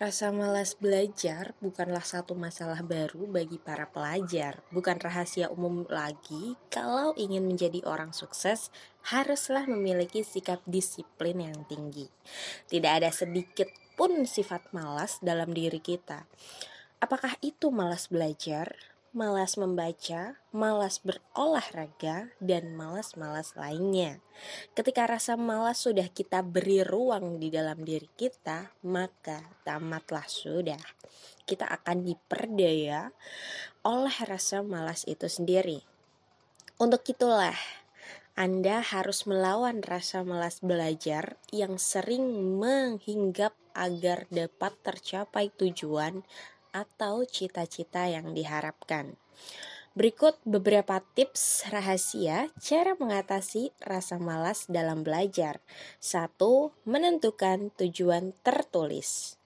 Rasa malas belajar bukanlah satu masalah baru bagi para pelajar. Bukan rahasia umum lagi kalau ingin menjadi orang sukses haruslah memiliki sikap disiplin yang tinggi. Tidak ada sedikit pun sifat malas dalam diri kita. Apakah itu malas belajar? Malas membaca, malas berolahraga, dan malas-malas lainnya. Ketika rasa malas sudah kita beri ruang di dalam diri kita, maka tamatlah sudah. Kita akan diperdaya oleh rasa malas itu sendiri. Untuk itulah, Anda harus melawan rasa malas belajar yang sering menghinggap agar dapat tercapai tujuan atau cita-cita yang diharapkan. Berikut beberapa tips rahasia cara mengatasi rasa malas dalam belajar. 1. Menentukan tujuan tertulis.